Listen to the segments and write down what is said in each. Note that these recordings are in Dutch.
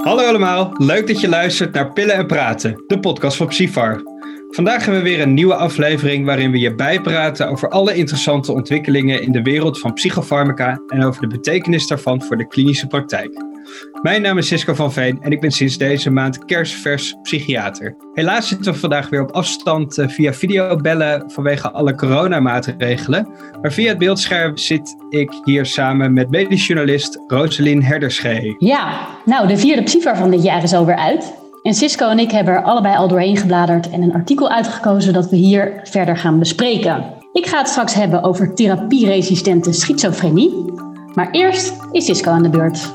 Hallo allemaal, leuk dat je luistert naar Pillen en Praten, de podcast van Psyfar. Vandaag hebben we weer een nieuwe aflevering waarin we je bijpraten over alle interessante ontwikkelingen in de wereld van psychofarmaca en over de betekenis daarvan voor de klinische praktijk. Mijn naam is Cisco van Veen en ik ben sinds deze maand kerstvers psychiater. Helaas zitten we vandaag weer op afstand uh, via videobellen vanwege alle coronamaatregelen. Maar via het beeldscherm zit ik hier samen met medisch journalist Rosalien Herderschee. Ja, nou de vierde Psyfar van dit jaar is alweer uit. En Cisco en ik hebben er allebei al doorheen gebladerd en een artikel uitgekozen dat we hier verder gaan bespreken. Ik ga het straks hebben over therapieresistente schizofrenie. Maar eerst is Cisco aan de beurt.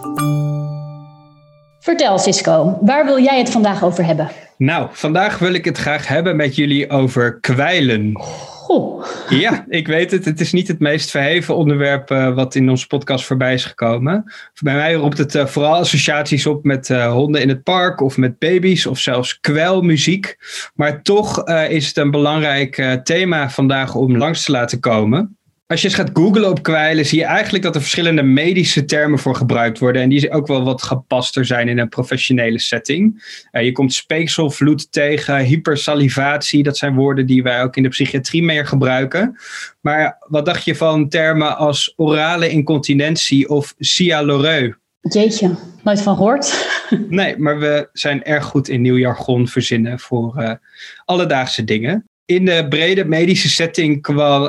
Vertel Cisco, waar wil jij het vandaag over hebben? Nou, vandaag wil ik het graag hebben met jullie over kwijlen. Goh. Ja, ik weet het. Het is niet het meest verheven onderwerp uh, wat in onze podcast voorbij is gekomen. Bij mij roept het uh, vooral associaties op met uh, honden in het park of met baby's of zelfs kwelmuziek. Maar toch is het een belangrijk thema vandaag om langs te laten komen. Als je eens gaat googlen op kwijlen, zie je eigenlijk dat er verschillende medische termen voor gebruikt worden. En die ook wel wat gepaster zijn in een professionele setting. Uh, je komt speekselvloed tegen, hypersalivatie. Dat zijn woorden die wij ook in de psychiatrie meer gebruiken. Maar wat dacht je van termen als orale incontinentie of sialoreu? Jeetje, nooit van gehoord. nee, maar we zijn erg goed in nieuw jargon verzinnen voor uh, alledaagse dingen. In de brede medische setting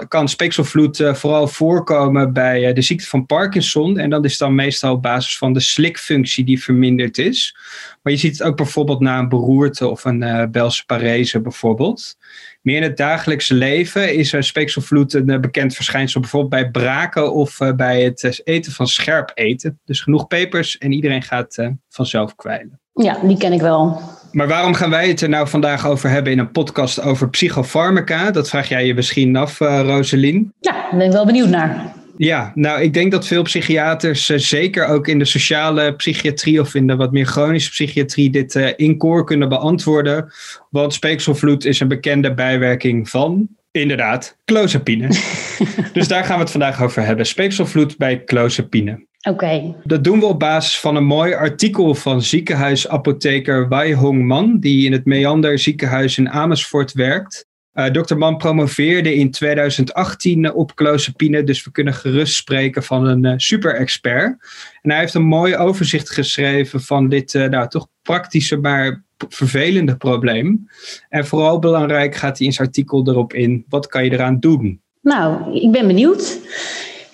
kan speekselvloed uh, vooral voorkomen bij uh, de ziekte van Parkinson. En dat is dan meestal op basis van de slikfunctie die verminderd is. Maar je ziet het ook bijvoorbeeld na een beroerte of een uh, Belse parese bijvoorbeeld. Meer in het dagelijkse leven is speekselvloed een bekend verschijnsel bijvoorbeeld bij braken of bij het eten van scherp eten. Dus genoeg pepers en iedereen gaat vanzelf kwijlen. Ja, die ken ik wel. Maar waarom gaan wij het er nou vandaag over hebben in een podcast over psychofarmaca? Dat vraag jij je misschien af, uh, Roselien. Ja, daar ben ik wel benieuwd naar. Ja, nou, ik denk dat veel psychiaters, uh, zeker ook in de sociale psychiatrie of in de wat meer chronische psychiatrie, dit uh, in koor kunnen beantwoorden. Want speekselvloed is een bekende bijwerking van, inderdaad, clozapine. dus daar gaan we het vandaag over hebben. Speekselvloed bij clozapine. Oké. Dat doen we op basis van een mooi artikel van ziekenhuisapotheker Wai Hong Man, die in het Meander ziekenhuis in Amersfoort werkt. Uh, Dr. Man promoveerde in 2018 op clozapine, dus we kunnen gerust spreken van een uh, super-expert. En hij heeft een mooi overzicht geschreven van dit uh, nou, toch praktische, maar vervelende probleem. En vooral belangrijk gaat hij in zijn artikel erop in, wat kan je eraan doen? Nou, ik ben benieuwd.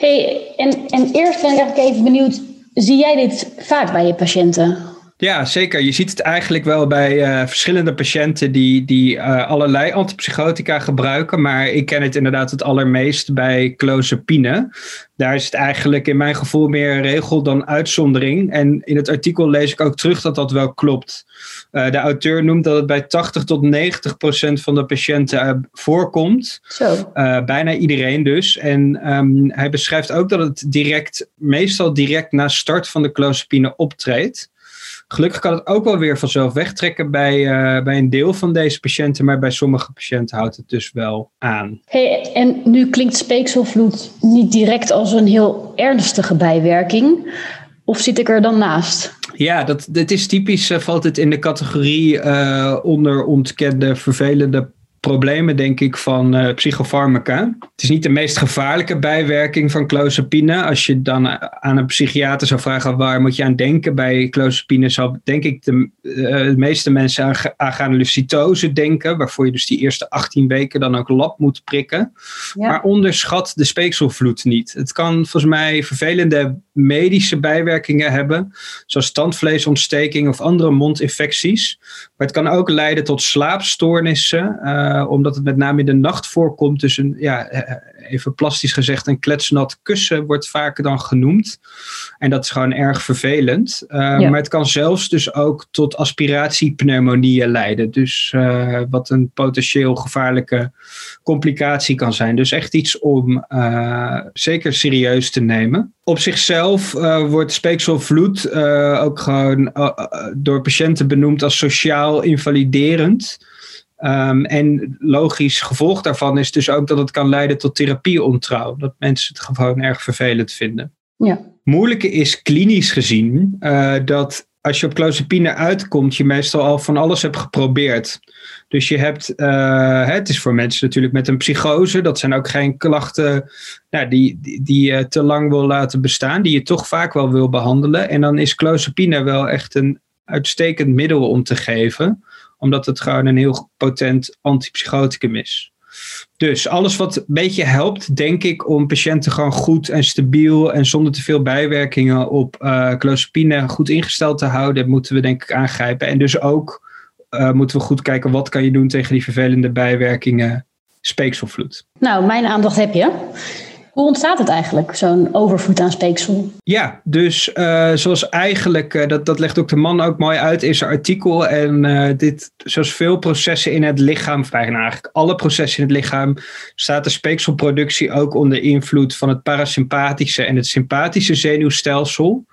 Hey, en, en eerst ben ik eigenlijk even benieuwd, zie jij dit vaak bij je patiënten? Ja, zeker. Je ziet het eigenlijk wel bij uh, verschillende patiënten die, die uh, allerlei antipsychotica gebruiken. Maar ik ken het inderdaad het allermeest bij clozapine. Daar is het eigenlijk in mijn gevoel meer regel dan uitzondering. En in het artikel lees ik ook terug dat dat wel klopt. Uh, de auteur noemt dat het bij 80 tot 90 procent van de patiënten voorkomt. Zo. bijna iedereen dus. En um, hij beschrijft ook dat het direct, meestal direct na start van de clozapine optreedt. Gelukkig kan het ook wel weer vanzelf wegtrekken bij, uh, bij een deel van deze patiënten, maar bij sommige patiënten houdt het dus wel aan. Hey, en nu klinkt speekselvloed niet direct als een heel ernstige bijwerking. Of zit ik er dan naast? Ja, dat, dat is typisch, uh, valt het in de categorie uh, onder ontkende vervelende problemen, denk ik, van uh, psychofarmaca. Het is niet de meest gevaarlijke bijwerking van clozapine. Als je dan aan een psychiater zou vragen waar moet je aan denken bij clozapine, zou denk ik de, uh, de meeste mensen aan, aan granulocytose denken, waarvoor je dus die eerste 18 weken dan ook lab moet prikken. Ja. Maar onderschat de speekselvloed niet. Het kan volgens mij vervelende medische bijwerkingen hebben, zoals tandvleesontsteking of andere mondinfecties. Maar het kan ook leiden tot slaapstoornissen. Uh, uh, omdat het met name in de nacht voorkomt. Dus een, ja, even plastisch gezegd, een kletsnat kussen wordt vaker dan genoemd. En dat is gewoon erg vervelend. Uh, ja. Maar het kan zelfs dus ook tot aspiratiepneumonieën leiden. Dus uh, wat een potentieel gevaarlijke complicatie kan zijn. Dus echt iets om zeker serieus te nemen. Op zichzelf wordt speekselvloed ook gewoon door patiënten benoemd als sociaal invaliderend. Um, en logisch gevolg daarvan is dus ook dat het kan leiden tot therapieontrouw. Dat mensen het gewoon erg vervelend vinden. Ja. Moeilijke is klinisch gezien uh, dat als je op clozapine uitkomt, je meestal al van alles hebt geprobeerd. Dus je hebt, uh, het is voor mensen natuurlijk met een psychose, dat zijn ook geen klachten nou, die, die, die je te lang wil laten bestaan, die je toch vaak wel wil behandelen. En dan is clozapine wel echt een uitstekend middel om te geven, omdat het gewoon een heel potent antipsychoticum is. Dus alles wat een beetje helpt, denk ik, om patiënten gewoon goed en stabiel en zonder te veel bijwerkingen op uh, clozapine goed ingesteld te houden, moeten we denk ik aangrijpen. En dus ook uh, moeten we goed kijken wat kan je doen tegen die vervelende bijwerkingen speekselvloed. Nou, mijn aandacht heb je. Hoe ontstaat het eigenlijk, zo'n overvloed aan speeksel? Ja, dus uh, zoals eigenlijk, uh, dat, dat legt ook de man ook mooi uit in zijn artikel. En uh, dit, zoals veel processen in het lichaam, eigenlijk alle processen in het lichaam, staat de speekselproductie ook onder invloed van het parasympathische en het sympathische zenuwstelsel.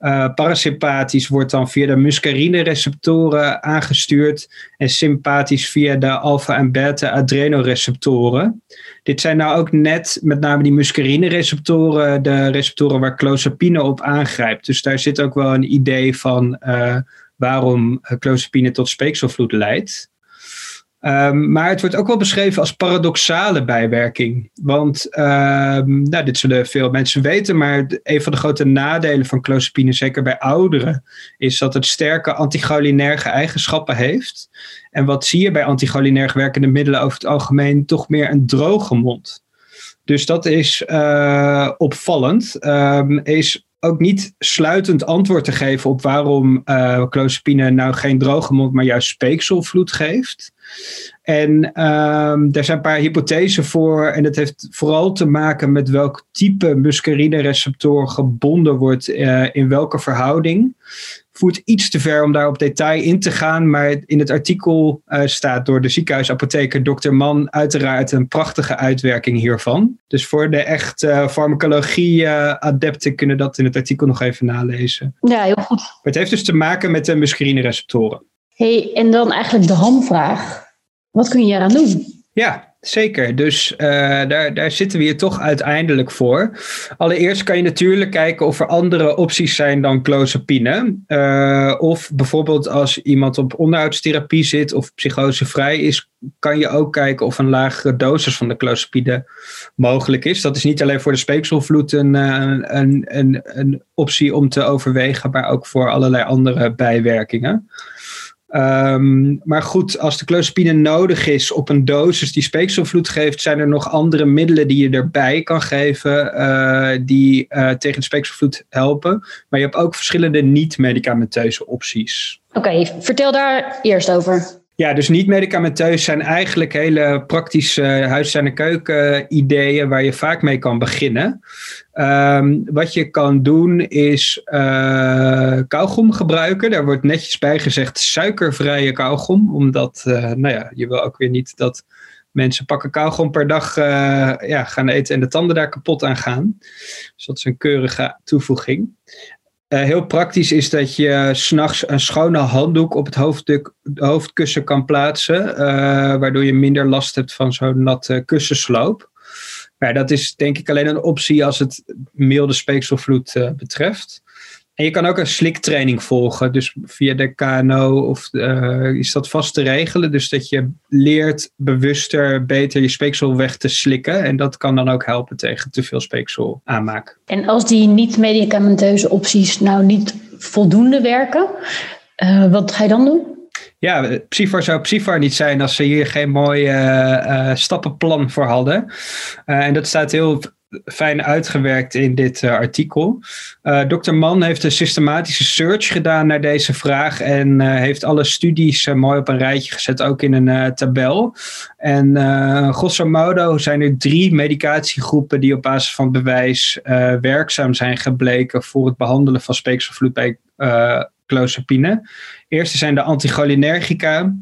Uh, parasympathisch wordt dan via de muscarine-receptoren aangestuurd en sympathisch via de alpha- en beta-adrenoreceptoren. Dit zijn nou ook net met name die muscarine-receptoren, de receptoren waar clozapine op aangrijpt. Dus daar zit ook wel een idee van uh, waarom clozapine tot speekselvloed leidt. Um, maar het wordt ook wel beschreven als paradoxale bijwerking. Want um, nou, dit zullen veel mensen weten, maar een van de grote nadelen van clozapine, zeker bij ouderen, is dat het sterke anticholinerge eigenschappen heeft. En wat zie je bij anticholinerg werkende middelen over het algemeen? Toch meer een droge mond. Dus dat is uh, opvallend. Um, is ook niet sluitend antwoord te geven op waarom uh, clozapine nou geen droge mond, maar juist speekselvloed geeft. En um, er zijn een paar hypothesen voor. En dat heeft vooral te maken met welk type muscarine-receptor gebonden wordt uh, in welke verhouding. Voert iets te ver om daar op detail in te gaan. Maar in het artikel uh, staat door de ziekenhuisapotheker Dr. Mann uiteraard een prachtige uitwerking hiervan. Dus voor de echt uh, farmacologie-adepten kunnen dat in het artikel nog even nalezen. Ja, heel goed. Maar het heeft dus te maken met de muscarine-receptoren. hey, en dan eigenlijk de hamvraag. Wat kun je eraan doen? Ja, zeker. Dus uh, daar, daar zitten we hier toch uiteindelijk voor. Allereerst kan je natuurlijk kijken of er andere opties zijn dan clozapine. Uh, of bijvoorbeeld als iemand op onderhoudstherapie zit of psychosevrij is, kan je ook kijken of een lagere dosis van de clozapine mogelijk is. Dat is niet alleen voor de speekselvloed een, een, een, een optie om te overwegen, maar ook voor allerlei andere bijwerkingen. Um, maar goed, als de clozapine nodig is op een dosis die speekselvloed geeft, zijn er nog andere middelen die je erbij kan geven uh, die uh, tegen speekselvloed helpen. Maar je hebt ook verschillende niet-medicamenteuze opties. Oké, vertel daar eerst over. Ja, dus niet-medicamenteus zijn eigenlijk hele praktische huis- en keuken ideeën waar je vaak mee kan beginnen. Um, wat je kan doen is uh, kauwgom gebruiken. Daar wordt netjes bij gezegd suikervrije kauwgom. Omdat, uh, nou ja, je wil ook weer niet dat mensen pakken kauwgom per dag uh, ja, gaan eten en de tanden daar kapot aan gaan. Dus dat is een keurige toevoeging. Uh, heel praktisch is dat je s'nachts een schone handdoek op het hoofdkussen kan plaatsen, uh, waardoor je minder last hebt van zo'n natte kussensloop. Maar dat is denk ik alleen een optie als het milde speekselvloed uh, betreft. En je kan ook een sliktraining volgen, dus via de KNO of uh, is dat vast te regelen. Dus dat je leert bewuster beter je speeksel weg te slikken. En dat kan dan ook helpen tegen te veel speeksel aanmaak. En als die niet-medicamenteuze opties nou niet voldoende werken, uh, wat ga je dan doen? Ja, Psyfar zou Psyfar niet zijn als ze hier geen mooi uh, uh, stappenplan voor hadden. Uh, en dat staat heel fijn uitgewerkt in dit uh, artikel. Uh, Dr. Mann heeft een systematische search gedaan naar deze vraag en uh, heeft alle studies mooi op een rijtje gezet, ook in een tabel. En grosso modo zijn er drie medicatiegroepen die op basis van bewijs werkzaam zijn gebleken voor het behandelen van speekselvloed bij clozapine. Eerste zijn de anticholinergica.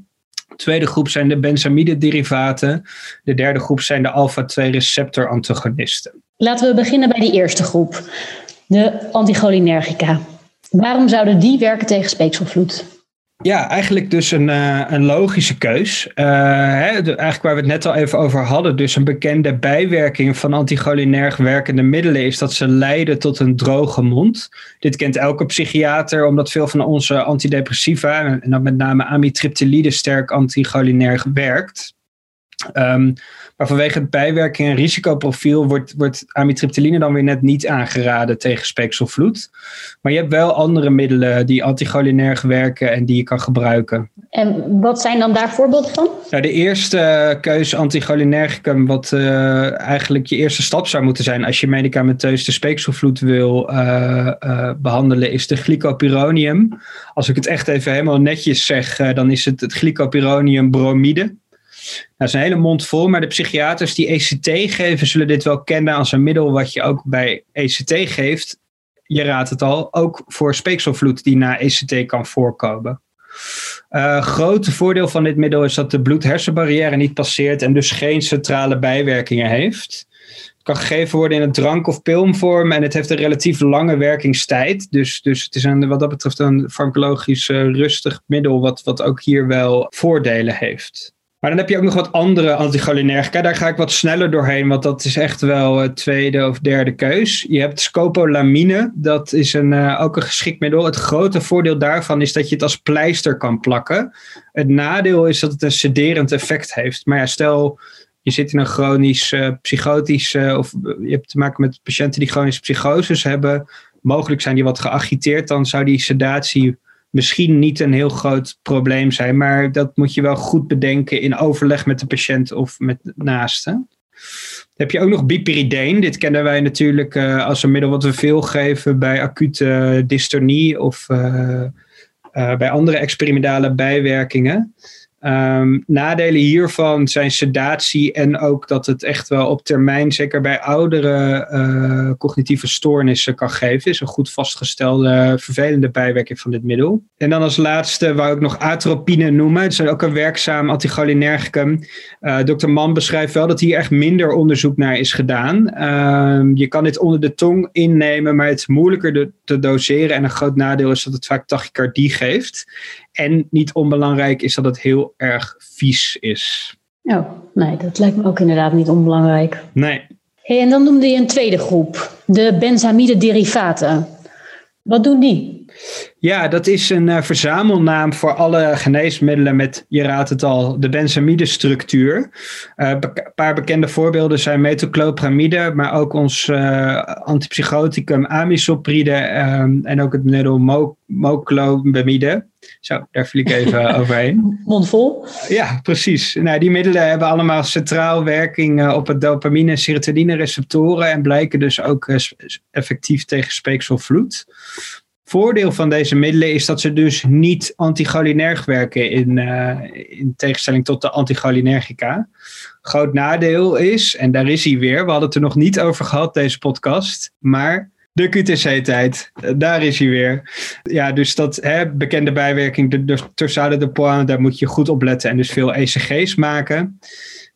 De tweede groep zijn de benzamide-derivaten. De derde groep zijn de alpha-2-receptor-antagonisten. Laten we beginnen bij die eerste groep, de anticholinergica. Waarom zouden die werken tegen speekselvloed? Ja, eigenlijk dus een, uh, een logische keus. Uh, hè, eigenlijk waar we het net al even over hadden. Dus een bekende bijwerking van anticholinerg werkende middelen is dat ze leiden tot een droge mond. Dit kent elke psychiater, omdat veel van onze antidepressiva, en dan met name amitriptylide, sterk anticholinerg werkt. Um, maar vanwege het bijwerking- en risicoprofiel wordt, wordt amitriptyline dan weer net niet aangeraden tegen speekselvloed. Maar je hebt wel andere middelen die anticholinerg werken en die je kan gebruiken. En wat zijn dan daar voorbeelden van? Nou, de eerste keuze anticholinergicum, wat uh, eigenlijk je eerste stap zou moeten zijn als je medicamenteus de speekselvloed wil uh, uh, behandelen, is de glycopyronium. Als ik het echt even helemaal netjes zeg, dan is het het glycopyronium bromide. Dat is een hele mond vol, maar de psychiaters die ECT geven zullen dit wel kennen als een middel wat je ook bij ECT geeft. Je raadt het al, ook voor speekselvloed die na ECT kan voorkomen. Uh, grote voordeel van dit middel is dat de bloed-hersenbarrière niet passeert en dus geen centrale bijwerkingen heeft. Het kan gegeven worden in een drank- of pilmvorm en het heeft een relatief lange werkingstijd. Dus, dus het is een, wat dat betreft een farmacologisch uh, rustig middel, wat, wat ook hier wel voordelen heeft. Maar dan heb je ook nog wat andere anticholinergica. Daar ga ik wat sneller doorheen, want dat is echt wel het tweede of derde keus. Je hebt scopolamine, dat is een, uh, ook een geschikt middel. Het grote voordeel daarvan is dat je het als pleister kan plakken. Het nadeel is dat het een sederend effect heeft. Maar ja, stel je zit in een chronisch uh, psychotisch, uh, of je hebt te maken met patiënten die chronische psychoses hebben. Mogelijk zijn die wat geagiteerd, dan zou die sedatie misschien niet een heel groot probleem zijn, maar dat moet je wel goed bedenken in overleg met de patiënt of met naasten. Dan heb je ook nog bipirideen. Dit kennen wij natuurlijk uh, als een middel wat we veel geven bij acute dystonie of uh, uh, bij andere experimentale bijwerkingen. Um, nadelen hiervan zijn sedatie en ook dat het echt wel op termijn, zeker bij oudere uh, cognitieve stoornissen, kan geven. Is een goed vastgestelde vervelende bijwerking van dit middel. En dan als laatste wou ik nog atropine noemen. Het is ook een werkzaam anticholinergicum. Uh, Dr. Mann beschrijft wel dat hier echt minder onderzoek naar is gedaan. Uh, je kan dit onder de tong innemen, maar het is moeilijker te doseren. En een groot nadeel is dat het vaak tachycardie geeft. En niet onbelangrijk is dat het heel erg vies is. Oh, nee, dat lijkt me ook inderdaad niet onbelangrijk. Nee. Hey, en dan noemde je een tweede groep, de benzamide derivaten. Wat doen die? Ja, dat is een uh, verzamelnaam voor alle geneesmiddelen met, je raadt het al, de benzamide-structuur. Uh, een paar bekende voorbeelden zijn metoclopramide, maar ook ons uh, antipsychoticum amisopride en ook het middel mo moclobamide. Zo, daar viel ik even overheen. Mondvol. Ja, precies. Nou, die middelen hebben allemaal centraal werking op het dopamine- en serotonine receptoren en blijken dus ook effectief tegen speekselvloed voordeel van deze middelen is dat ze dus niet anticholinerg werken in, uh, in tegenstelling tot de anticholinergica. Groot nadeel is, en daar is hij weer, we hadden het er nog niet over gehad deze podcast, maar de QTC-tijd, daar is hij weer. Ja, dus dat hè, bekende bijwerking, de, de torsade de pointe, daar moet je goed op letten en dus veel ECG's maken.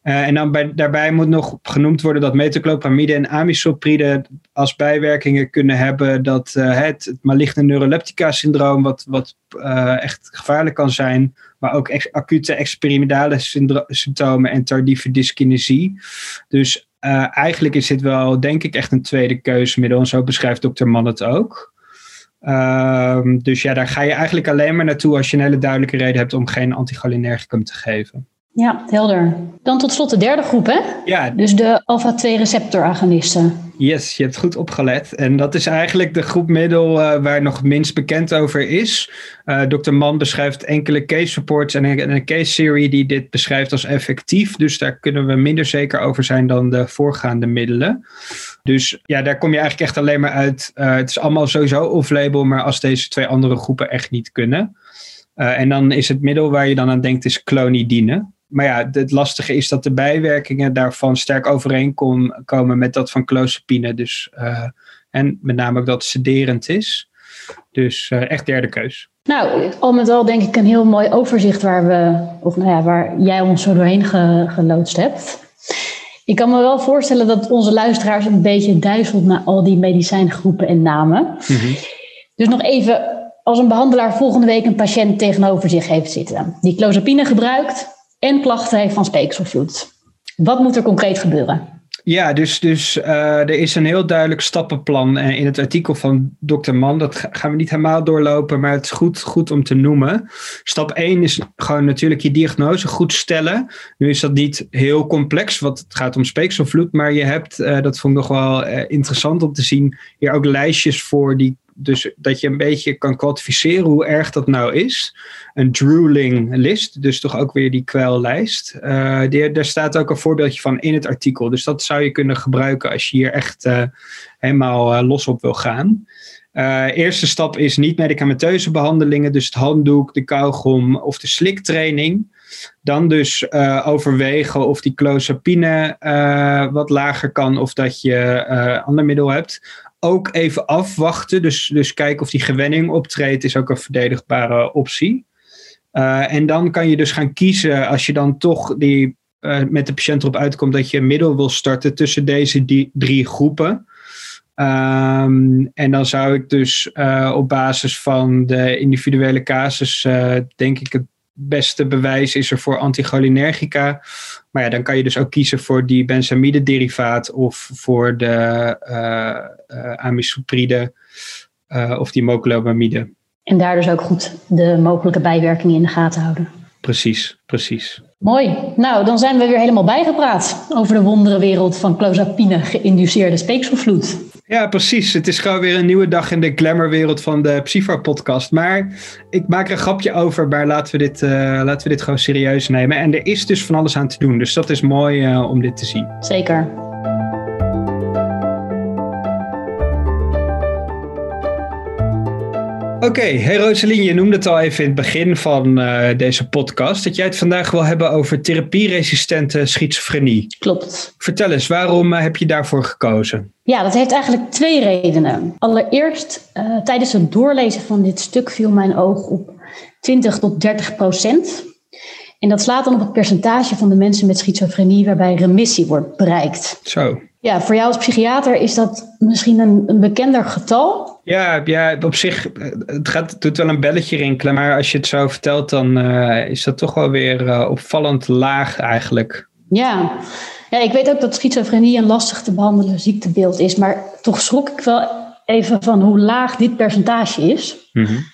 Uh, en dan bij, daarbij moet nog genoemd worden dat metoclopramide en amisopride als bijwerkingen kunnen hebben dat uh, het, het maligne neuroleptica-syndroom, wat, wat uh, echt gevaarlijk kan zijn, maar ook acute experimentale symptomen en tardieve dyskinesie. Dus eigenlijk is dit wel, denk ik, echt een tweede keusmiddel. En zo beschrijft dokter Mann het ook. Ehm, dus ja, daar ga je eigenlijk alleen maar naartoe als je een hele duidelijke reden hebt om geen anticholinergicum te geven. Ja, helder. Dan tot slot de derde groep, hè? Ja. Dus de alpha-2 receptoragonisten. Yes, je hebt goed opgelet. En dat is eigenlijk de groep middel uh, waar nog minst bekend over is. Uh, Dr. Mann beschrijft enkele case reports en een, een case serie die dit beschrijft als effectief. Dus daar kunnen we minder zeker over zijn dan de voorgaande middelen. Dus ja, daar kom je eigenlijk echt alleen maar uit. Uh, het is allemaal sowieso off-label, maar als deze twee andere groepen echt niet kunnen. en dan is het middel waar je dan aan denkt, is clonidine maar ja, het lastige is dat de bijwerkingen daarvan sterk overeenkomen met dat van clozapine. Dus, uh, en met name ook dat het sederend is. Dus uh, echt derde keus. Nou, al met al denk ik een heel mooi overzicht waar, we, of nou ja, waar jij ons zo doorheen ge, geloodst hebt. Ik kan me wel voorstellen dat onze luisteraars een beetje duizelt naar al die medicijngroepen en namen. Mm -hmm. Dus nog even als een behandelaar volgende week een patiënt tegenover zich heeft zitten die clozapine gebruikt en klachten heeft van speekselvloed. Wat moet er concreet gebeuren? Ja, dus, dus uh, er is een heel duidelijk stappenplan uh, in het artikel van Dr. Mann. Dat gaan we niet helemaal doorlopen, maar het is goed, goed om te noemen. Stap 1 is gewoon natuurlijk je diagnose goed stellen. Nu is dat niet heel complex, want het gaat om speekselvloed. Maar je hebt, uh, dat vond ik nog wel interessant om te zien, hier ook lijstjes voor die dus dat je een beetje kan kwantificeren hoe erg dat nou is. Een drooling list, dus toch ook weer die kwellijst. Uh, daar staat ook een voorbeeldje van in het artikel. Dus dat zou je kunnen gebruiken als je hier echt uh, helemaal uh, los op wil gaan. eerste stap is niet medicamenteuze behandelingen, dus het handdoek, de kauwgom of de sliktraining. Dan dus overwegen of die clozapine wat lager kan of dat je ander middel hebt ook even afwachten. Dus, dus kijken of die gewenning optreedt, is ook een verdedigbare optie. Uh, en dan kan je dus gaan kiezen, als je dan toch die, uh, met de patiënt erop uitkomt dat je een middel wil starten tussen deze die, drie groepen. Um, en dan zou ik dus uh, op basis van de individuele casus, denk ik, het beste bewijs is er voor anticholinergica. Maar ja, dan kan je dus ook kiezen voor die benzamide-derivaat of voor de uh, uh, amisopride uh, of die mocolamide. En daar dus ook goed de mogelijke bijwerkingen in de gaten houden. Precies, precies. Mooi. Nou, dan zijn we weer helemaal bijgepraat over de wonderenwereld van clozapine geïnduceerde speekselvloed. Ja, precies. Het is gewoon weer een nieuwe dag in de glamourwereld van de Psyfar podcast. Maar ik maak er een grapje over, maar laten we, dit, uh, laten we dit gewoon serieus nemen. En er is dus van alles aan te doen. Dus dat is mooi uh, om dit te zien. Zeker. Oké, okay. hey Rosalien, je noemde het al even in het begin van uh, deze podcast. Dat jij het vandaag wil hebben over therapieresistente schizofrenie. Klopt. Vertel eens, waarom uh, heb je daarvoor gekozen? Ja, dat heeft eigenlijk twee redenen. Allereerst, uh, tijdens het doorlezen van dit stuk viel mijn oog op 20 tot 30 procent. En dat slaat dan op het percentage van de mensen met schizofrenie waarbij remissie wordt bereikt. Zo. Ja, voor jou als psychiater is dat misschien een, een bekender getal. Ja, ja, op zich, het, gaat, doet wel een belletje rinkelen. Maar als je het zo vertelt, dan uh, is dat toch wel weer uh, opvallend laag eigenlijk. Ja. ja, ik weet ook dat schizofrenie een lastig te behandelen ziektebeeld is. Maar toch schrok ik wel even van hoe laag dit percentage is. Mm-hmm.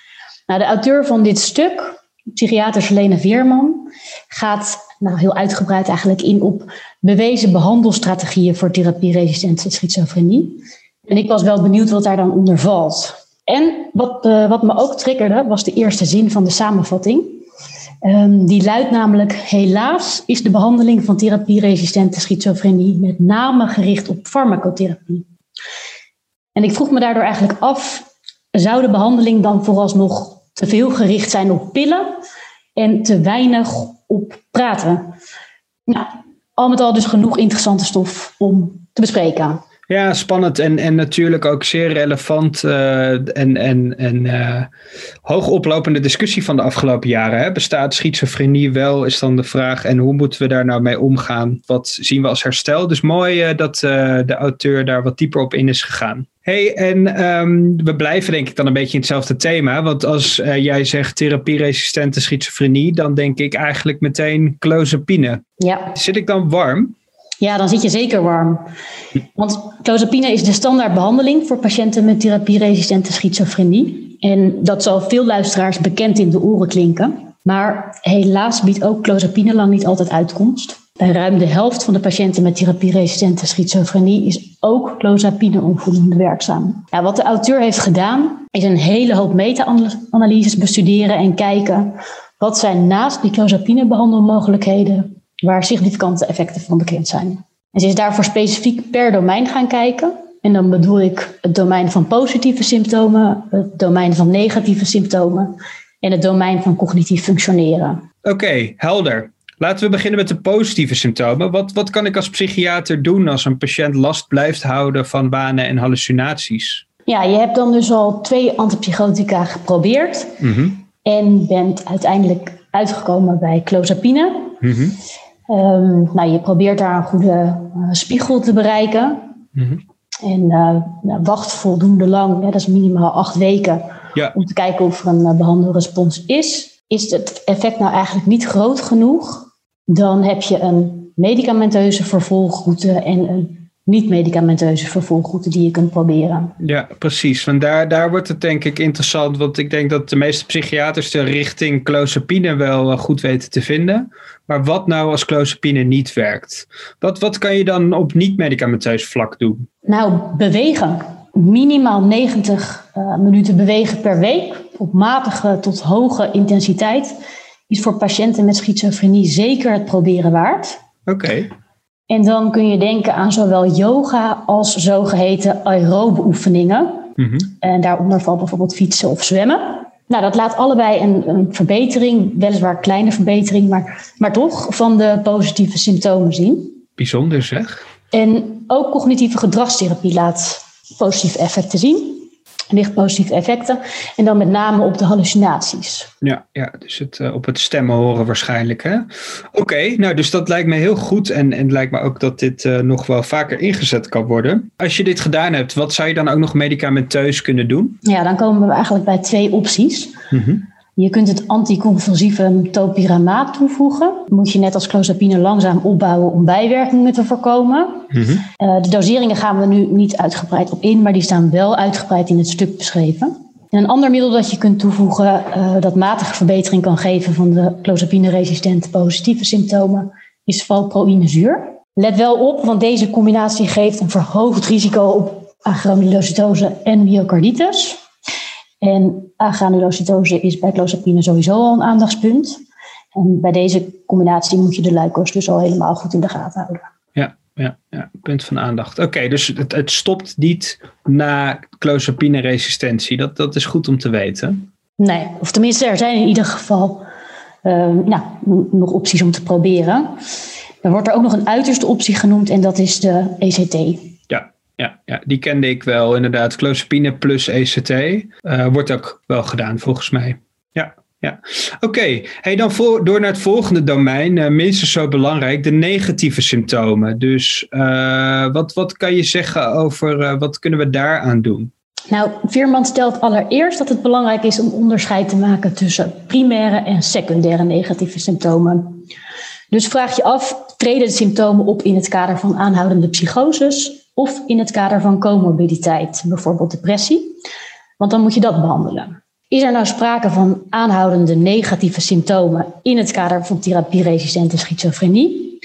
Nou, de auteur van dit stuk, psychiater Selene Veerman, gaat nou, heel uitgebreid eigenlijk in op bewezen behandelstrategieën voor therapieresistente schizofrenie. En ik was wel benieuwd wat daar dan onder valt. En wat, uh, wat me ook triggerde, was de eerste zin van de samenvatting. Um, die luidt namelijk: Helaas is de behandeling van therapieresistente schizofrenie met name gericht op farmacotherapie. En ik vroeg me daardoor eigenlijk af: zou de behandeling dan vooralsnog te veel gericht zijn op pillen en te weinig op praten? Nou, al met al dus genoeg interessante stof om te bespreken. Ja, spannend en, en natuurlijk ook zeer relevant uh, en, en, en uh, hoogoplopende discussie van de afgelopen jaren. Hè? Bestaat schizofrenie wel, is dan de vraag. En hoe moeten we daar nou mee omgaan? Wat zien we als herstel? Dus mooi uh, dat de auteur daar wat dieper op in is gegaan. hey, en um, we blijven denk ik dan een beetje in hetzelfde thema. Want als jij zegt therapieresistente schizofrenie, dan denk ik eigenlijk meteen clozapine. Ja. Zit ik dan warm? Ja, dan zit je zeker warm. Want clozapine is de standaardbehandeling voor patiënten met therapieresistente schizofrenie. En dat zal veel luisteraars bekend in de oren klinken. Maar helaas biedt ook clozapine lang niet altijd uitkomst. Bij ruim de helft van de patiënten met therapieresistente schizofrenie is ook clozapine onvoldoende werkzaam. Ja, wat de auteur heeft gedaan, is een hele hoop meta-analyses bestuderen en kijken wat zijn naast die clozapine behandelmogelijkheden waar significante effecten van bekend zijn. En ze is daarvoor specifiek per domein gaan kijken. En dan bedoel ik het domein van positieve symptomen, het domein van negatieve symptomen en het domein van cognitief functioneren. Oké, okay, helder. Laten we beginnen met de positieve symptomen. Wat, wat kan ik als psychiater doen als een patiënt last blijft houden van wanen en hallucinaties? Ja, je hebt dan dus al twee antipsychotica geprobeerd mm-hmm. en bent uiteindelijk uitgekomen bij clozapine. Mm-hmm. Um, nou, je probeert daar een goede uh, spiegel te bereiken. Mm-hmm. En uh, nou, wacht voldoende lang, dat is minimaal acht weken, Ja. Om te kijken of er een uh, behandelrespons is. Is het effect nou eigenlijk niet groot genoeg? Dan heb je een medicamenteuze vervolgroute en een niet-medicamenteuze vervolgroute die je kunt proberen. Ja, precies. Want daar, daar wordt het denk ik interessant. Want ik denk dat de meeste psychiaters de richting clozapine wel goed weten te vinden. Maar wat nou als clozapine niet werkt? Wat, wat kan je dan op niet-medicamenteus vlak doen? Nou, bewegen. Minimaal 90 uh, minuten bewegen per week. Op matige tot hoge intensiteit. Is voor patiënten met schizofrenie zeker het proberen waard. Oké. Okay. En dan kun je denken aan zowel yoga als zogeheten aerobe oefeningen. Mm -hmm. En daaronder valt bijvoorbeeld fietsen of zwemmen. Nou, dat laat allebei een, een verbetering, weliswaar kleine verbetering, maar, maar toch van de positieve symptomen zien. Bijzonder zeg. En ook cognitieve gedragstherapie laat positieve effecten zien licht positieve effecten. En dan met name op de hallucinaties. Ja, ja dus het, uh, op het stemmen horen waarschijnlijk. Oké, okay, nou dus dat lijkt me heel goed. En, en lijkt me ook dat dit uh, nog wel vaker ingezet kan worden. Als je dit gedaan hebt, wat zou je dan ook nog medicamenteus kunnen doen? Ja, dan komen we eigenlijk bij twee opties. Mm -hmm. Je kunt het anticonvulsieve topiramaat toevoegen. Moet je net als clozapine langzaam opbouwen om bijwerkingen te voorkomen. Mm -hmm. uh, de doseringen gaan we nu niet uitgebreid op in, maar die staan wel uitgebreid in het stuk beschreven. En een ander middel dat je kunt toevoegen uh, dat matige verbetering kan geven van de clozapine-resistente positieve symptomen is valproïnezuur. Let wel op, want deze combinatie geeft een verhoogd risico op agranulocytose en myocarditis. En agranulocytose is bij clozapine sowieso al een aandachtspunt. En bij deze combinatie moet je de luikos dus al helemaal goed in de gaten houden. Ja, ja, ja punt van aandacht. Oké, dus het, het, stopt niet na clozapine-resistentie. Dat, dat is goed om te weten. Nee, of tenminste, er zijn in ieder geval uh, nou, nog opties om te proberen. Er wordt er ook nog een uiterste optie genoemd en dat is de ECT. Ja, ja, die kende ik wel inderdaad. Clozapine plus ECT uh, wordt ook wel gedaan volgens mij. Ja, ja. Oké, hey, dan voor, door naar het volgende domein, uh, minstens zo belangrijk, de negatieve symptomen. Dus uh, wat, wat kan je zeggen over wat kunnen we daaraan doen? Nou, Veerman stelt allereerst dat het belangrijk is om onderscheid te maken tussen primaire en secundaire negatieve symptomen. Dus vraag je af, treden de symptomen op in het kader van aanhoudende psychoses of in het kader van comorbiditeit, bijvoorbeeld depressie. Want dan moet je dat behandelen. Is er nou sprake van aanhoudende negatieve symptomen in het kader van therapieresistente schizofrenie?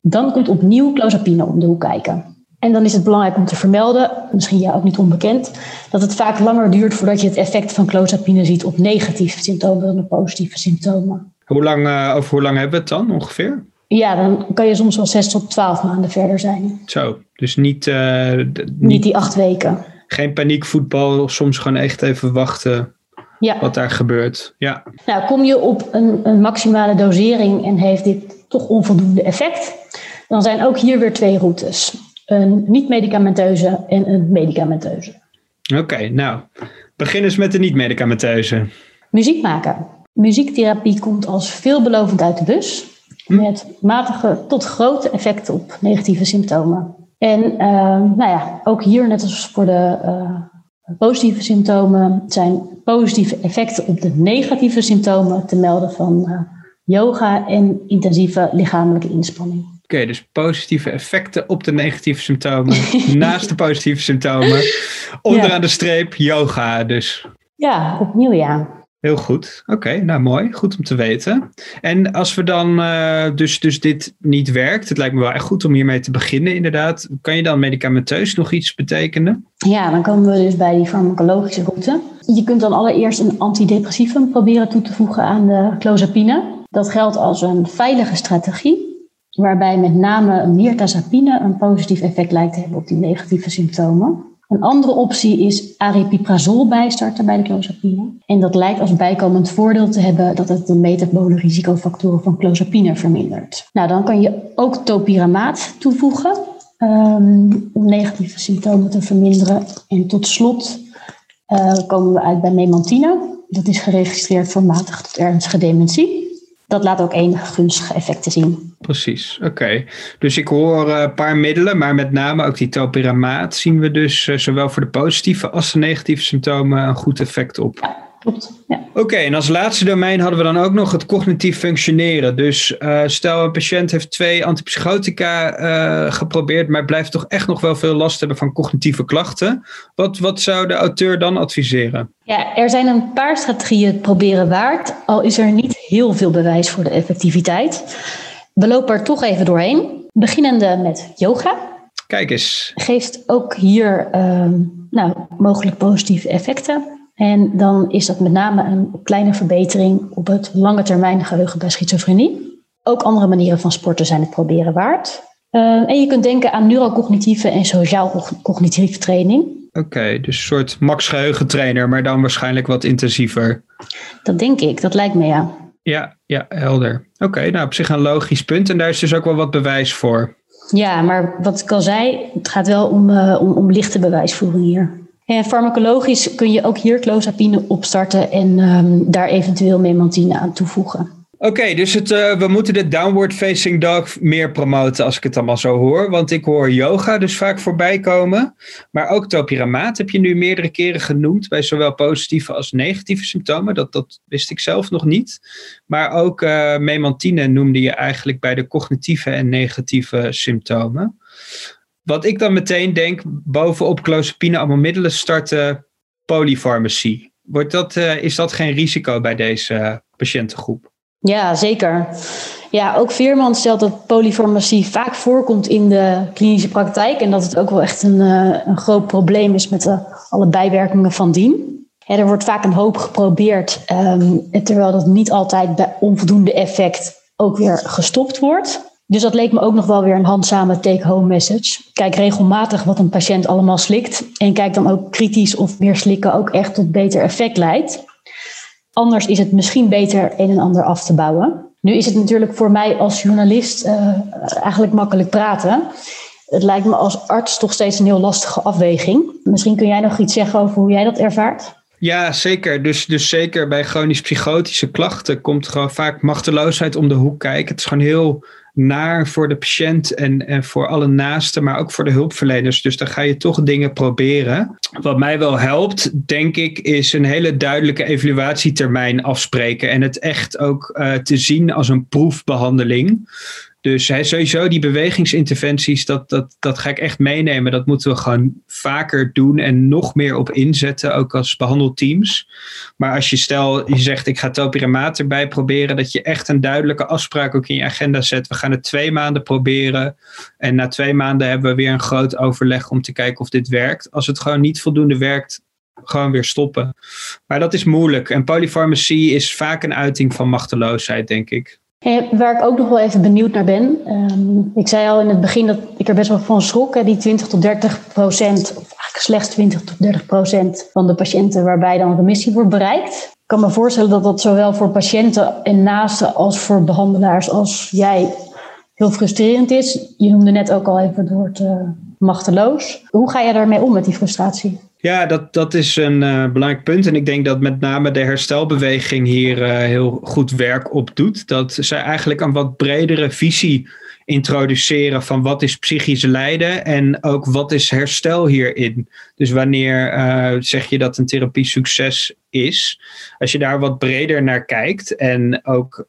Dan komt opnieuw clozapine om de hoek kijken. En dan is het belangrijk om te vermelden, misschien jou ook niet onbekend, dat het vaak langer duurt voordat je het effect van clozapine ziet op negatieve symptomen dan op positieve symptomen. Hoe lang, uh, over hoe lang hebben we het dan ongeveer? Ja, dan kan je soms wel zes tot twaalf maanden verder zijn. Zo, dus niet, uh, niet... niet die acht weken. Geen paniekvoetbal, soms gewoon echt even wachten ja. wat daar gebeurt. Ja. Nou, kom je op een, een maximale dosering en heeft dit toch onvoldoende effect, dan zijn ook hier weer twee routes. Een niet-medicamenteuze en een medicamenteuze. Oké, okay, nou, begin eens met de niet-medicamenteuze. Muziek maken. Muziektherapie komt als veelbelovend uit de bus met matige tot grote effecten op negatieve symptomen. En uh, nou ja, ook hier, net als voor de uh, positieve symptomen, zijn positieve effecten op de negatieve symptomen te melden van uh, yoga en intensieve lichamelijke inspanning. Oké, okay, dus positieve effecten op de negatieve symptomen, naast de positieve symptomen. Onderaan ja. de streep yoga dus. Ja, opnieuw ja. Heel goed. Oké, nou mooi. Goed om te weten. En als we dan uh, dus, dus dit niet werkt, het lijkt me wel echt goed om hiermee te beginnen inderdaad. Kan je dan medicamenteus nog iets betekenen? Ja, dan komen we dus bij die farmacologische route. Je kunt dan allereerst een antidepressivum proberen toe te voegen aan de clozapine. Dat geldt als een veilige strategie, waarbij met name mirtazapine een positief effect lijkt te hebben op die negatieve symptomen. Een andere optie is aripiprazol bijstarten bij de clozapine. En dat lijkt als bijkomend voordeel te hebben dat het de metabole risicofactoren van clozapine vermindert. Nou, dan kan je ook topiramaat toevoegen um, om negatieve symptomen te verminderen. En tot slot uh, komen we uit bij memantine. Dat is geregistreerd voor matige tot ernstige dementie. Dat laat ook enige gunstige effecten zien. Precies, oké. Dus ik hoor een paar middelen, maar met name ook die topiramaat zien we dus zowel voor de positieve als de negatieve symptomen een goed effect op. Ja klopt. Ja. Oké, en als laatste domein hadden we dan ook nog het cognitief functioneren. Dus uh, stel een patiënt heeft twee antipsychotica uh, geprobeerd, maar blijft toch echt nog wel veel last hebben van cognitieve klachten. Wat, wat zou de auteur dan adviseren? Ja, er zijn een paar strategieën proberen waard, al is er niet heel veel bewijs voor de effectiviteit. We lopen er toch even doorheen. Beginnende met yoga. Kijk eens. Geeft ook hier uh, nou, mogelijk positieve effecten. En dan is dat met name een kleine verbetering op het lange termijn geheugen bij schizofrenie. Ook andere manieren van sporten zijn het proberen waard. Uh, en je kunt denken aan neurocognitieve en sociaal-cognitieve training. Oké, dus een soort max geheugentrainer, maar dan waarschijnlijk wat intensiever. Dat denk ik, dat lijkt me ja. Ja, ja helder. Oké, nou op zich een logisch punt en daar is dus ook wel wat bewijs voor. Ja, maar wat ik al zei, het gaat wel om, uh, om, om lichte bewijsvoering hier. En farmacologisch kun je ook hier clozapine opstarten en um, daar eventueel memantine aan toevoegen. Oké, dus het, uh, we moeten de downward facing dog meer promoten als ik het allemaal zo hoor. Want ik hoor yoga dus vaak voorbij komen. Maar ook topiramaat heb je nu meerdere keren genoemd bij zowel positieve als negatieve symptomen. Dat, dat wist ik zelf nog niet. Maar ook uh, memantine noemde je eigenlijk bij de cognitieve en negatieve symptomen. Wat ik dan meteen denk, bovenop clozapine allemaal middelen starten polyfarmacie. Wordt dat, uh, is dat geen risico bij deze patiëntengroep? Ja, zeker. Ja, ook Veerman stelt dat polyfarmacie vaak voorkomt in de klinische praktijk. En dat het ook wel echt een, uh, een groot probleem is met de, alle bijwerkingen van dien. Er wordt vaak een hoop geprobeerd, um, terwijl dat niet altijd bij onvoldoende effect ook weer gestopt wordt. Dus dat leek me ook nog wel weer een handzame take-home message. Kijk regelmatig wat een patiënt allemaal slikt. En kijk dan ook kritisch of meer slikken ook echt tot beter effect leidt. Anders is het misschien beter een en ander af te bouwen. Nu is het natuurlijk voor mij als journalist uh, eigenlijk makkelijk praten. Het lijkt me als arts toch steeds een heel lastige afweging. Misschien kun jij nog iets zeggen over hoe jij dat ervaart? Ja, zeker. Dus, dus zeker bij chronisch psychotische klachten komt gewoon vaak machteloosheid om de hoek kijken. Het is gewoon heel naar voor de patiënt en, en voor alle naasten, maar ook voor de hulpverleners. Dus dan ga je toch dingen proberen. Wat mij wel helpt, denk ik, is een hele duidelijke evaluatietermijn afspreken en het echt ook uh, te zien als een proefbehandeling. Dus sowieso die bewegingsinterventies, dat, dat, dat ga ik echt meenemen. Dat moeten we gewoon vaker doen en nog meer op inzetten, ook als behandelteams. Maar als je stel, je zegt ik ga topiramaat erbij proberen, dat je echt een duidelijke afspraak ook in je agenda zet. We gaan het twee maanden proberen en na twee maanden hebben we weer een groot overleg om te kijken of dit werkt. Als het gewoon niet voldoende werkt, gewoon weer stoppen. Maar dat is moeilijk en polyfarmacie is vaak een uiting van machteloosheid, denk ik. Waar ik ook nog wel even benieuwd naar ben. Um, ik zei al in het begin dat ik er best wel van schrok. Die 20 tot 30 procent, of eigenlijk slechts 20 tot 30 procent van de patiënten waarbij dan remissie wordt bereikt. Ik kan me voorstellen dat dat zowel voor patiënten en naasten als voor behandelaars als jij heel frustrerend is. Je noemde net ook al even het woord uh, machteloos. Hoe ga je daarmee om met die frustratie? Ja, dat, dat is een uh, belangrijk punt. En ik denk dat met name de herstelbeweging hier uh, heel goed werk op doet. Dat zij eigenlijk een wat bredere visie introduceren van wat is psychisch lijden en ook wat is herstel hierin. Dus wanneer uh, zeg je dat een therapie succes is? Als je daar wat breder naar kijkt en ook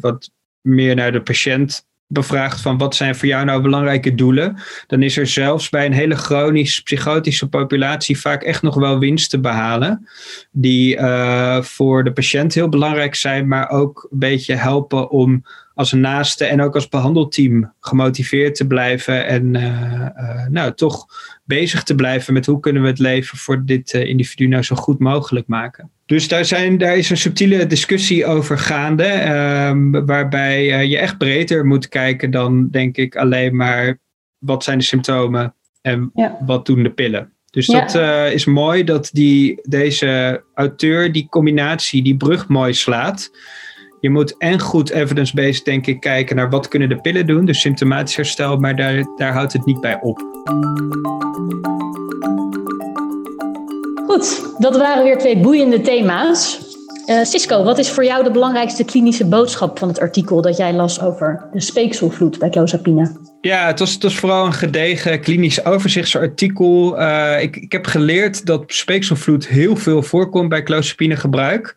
wat meer naar de patiënt bevraagt van wat zijn voor jou nou belangrijke doelen, dan is er zelfs bij een hele chronisch psychotische populatie vaak echt nog wel winst te behalen, die uh, voor de patiënt heel belangrijk zijn, maar ook een beetje helpen om als naaste en ook als behandelteam gemotiveerd te blijven en uh, uh, nou toch bezig te blijven met hoe kunnen we het leven voor dit individu nou zo goed mogelijk maken. Dus daar, zijn, daar is een subtiele discussie over gaande, um, waarbij uh, je echt breder moet kijken dan, denk ik, alleen maar wat zijn de symptomen en ja. wat doen de pillen. Dus ja. dat uh, is mooi dat die, deze auteur die combinatie, die brug mooi slaat. Je moet en goed evidence-based, denk ik, kijken naar wat kunnen de pillen doen, dus symptomatisch herstel, maar daar, daar houdt het niet bij op. Goed, dat waren weer twee boeiende thema's. Uh, Cisco, wat is voor jou de belangrijkste klinische boodschap van het artikel dat jij las over de speekselvloed bij clozapine? Ja, het was, vooral een gedegen klinisch overzichtsartikel. Uh, ik, ik heb geleerd dat speekselvloed heel veel voorkomt bij clozapine gebruik.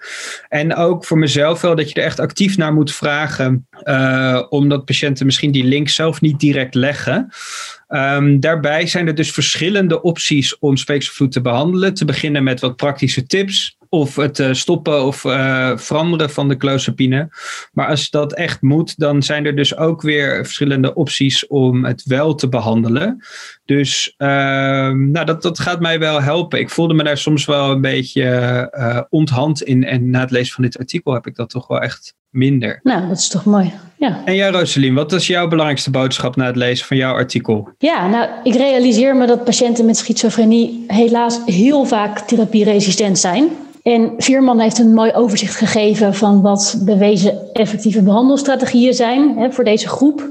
En ook voor mezelf wel dat je er echt actief naar moet vragen. Uh, omdat patiënten misschien die link zelf niet direct leggen. Um, daarbij zijn er dus verschillende opties om speekselvloed te behandelen. Te beginnen met wat praktische tips of het uh, stoppen of uh, veranderen van de clozapine. Maar als dat echt moet, dan zijn er dus ook weer verschillende opties om het wel te behandelen. Dus uh, nou, dat, dat gaat mij wel helpen. Ik voelde me daar soms wel een beetje uh, onthand in. En na het lezen van dit artikel heb ik dat toch wel echt minder. Nou, dat is toch mooi. Ja. En jij, Rosalien, wat is jouw belangrijkste boodschap na het lezen van jouw artikel? Ja, nou, ik realiseer me dat patiënten met schizofrenie helaas heel vaak therapieresistent zijn. En Vierman heeft een mooi overzicht gegeven van wat bewezen effectieve behandelstrategieën zijn hè, voor deze groep.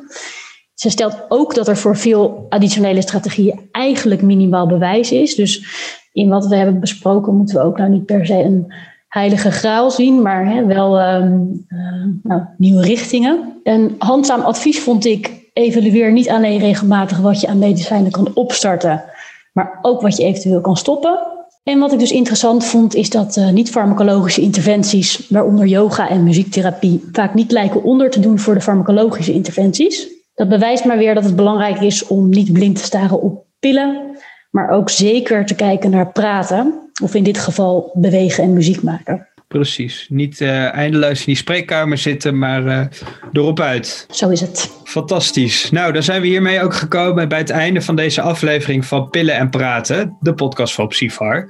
Ze stelt ook dat er voor veel additionele strategieën eigenlijk minimaal bewijs is. Dus in wat we hebben besproken moeten we ook nou niet per se een heilige graal zien, maar hè, wel um, uh, nou, nieuwe richtingen. Een handzaam advies vond ik, evalueer niet alleen regelmatig wat je aan medicijnen kan opstarten, maar ook wat je eventueel kan stoppen. En wat ik dus interessant vond, is dat uh, niet-farmacologische interventies, waaronder yoga en muziektherapie, vaak niet lijken onder te doen voor de farmacologische interventies. Dat bewijst maar weer dat het belangrijk is om niet blind te staren op pillen, maar ook zeker te kijken naar praten, of in dit geval bewegen en muziek maken. Precies. Niet uh, eindeloos in die spreekkamer zitten, maar uh, erop uit. Zo is het. Fantastisch. Nou, dan zijn we hiermee ook gekomen bij het einde van deze aflevering van Pillen en Praten, de podcast van Psyfar.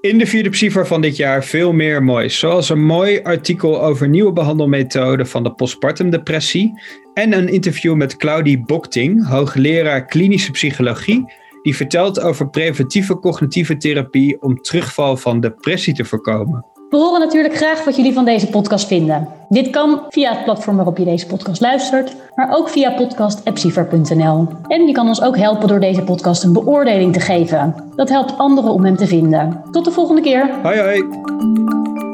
In de vierde Psyfar van dit jaar veel meer moois. Zoals een mooi artikel over nieuwe behandelmethoden van de postpartum depressie. En een interview met Claudie Bokting, hoogleraar klinische psychologie. Die vertelt over preventieve cognitieve therapie om terugval van depressie te voorkomen. We horen natuurlijk graag wat jullie van deze podcast vinden. Dit kan via het platform waarop je deze podcast luistert, maar ook via podcast.epsiver.nl. En je kan ons ook helpen door deze podcast een beoordeling te geven. Dat helpt anderen om hem te vinden. Tot de volgende keer. Hoi hoi.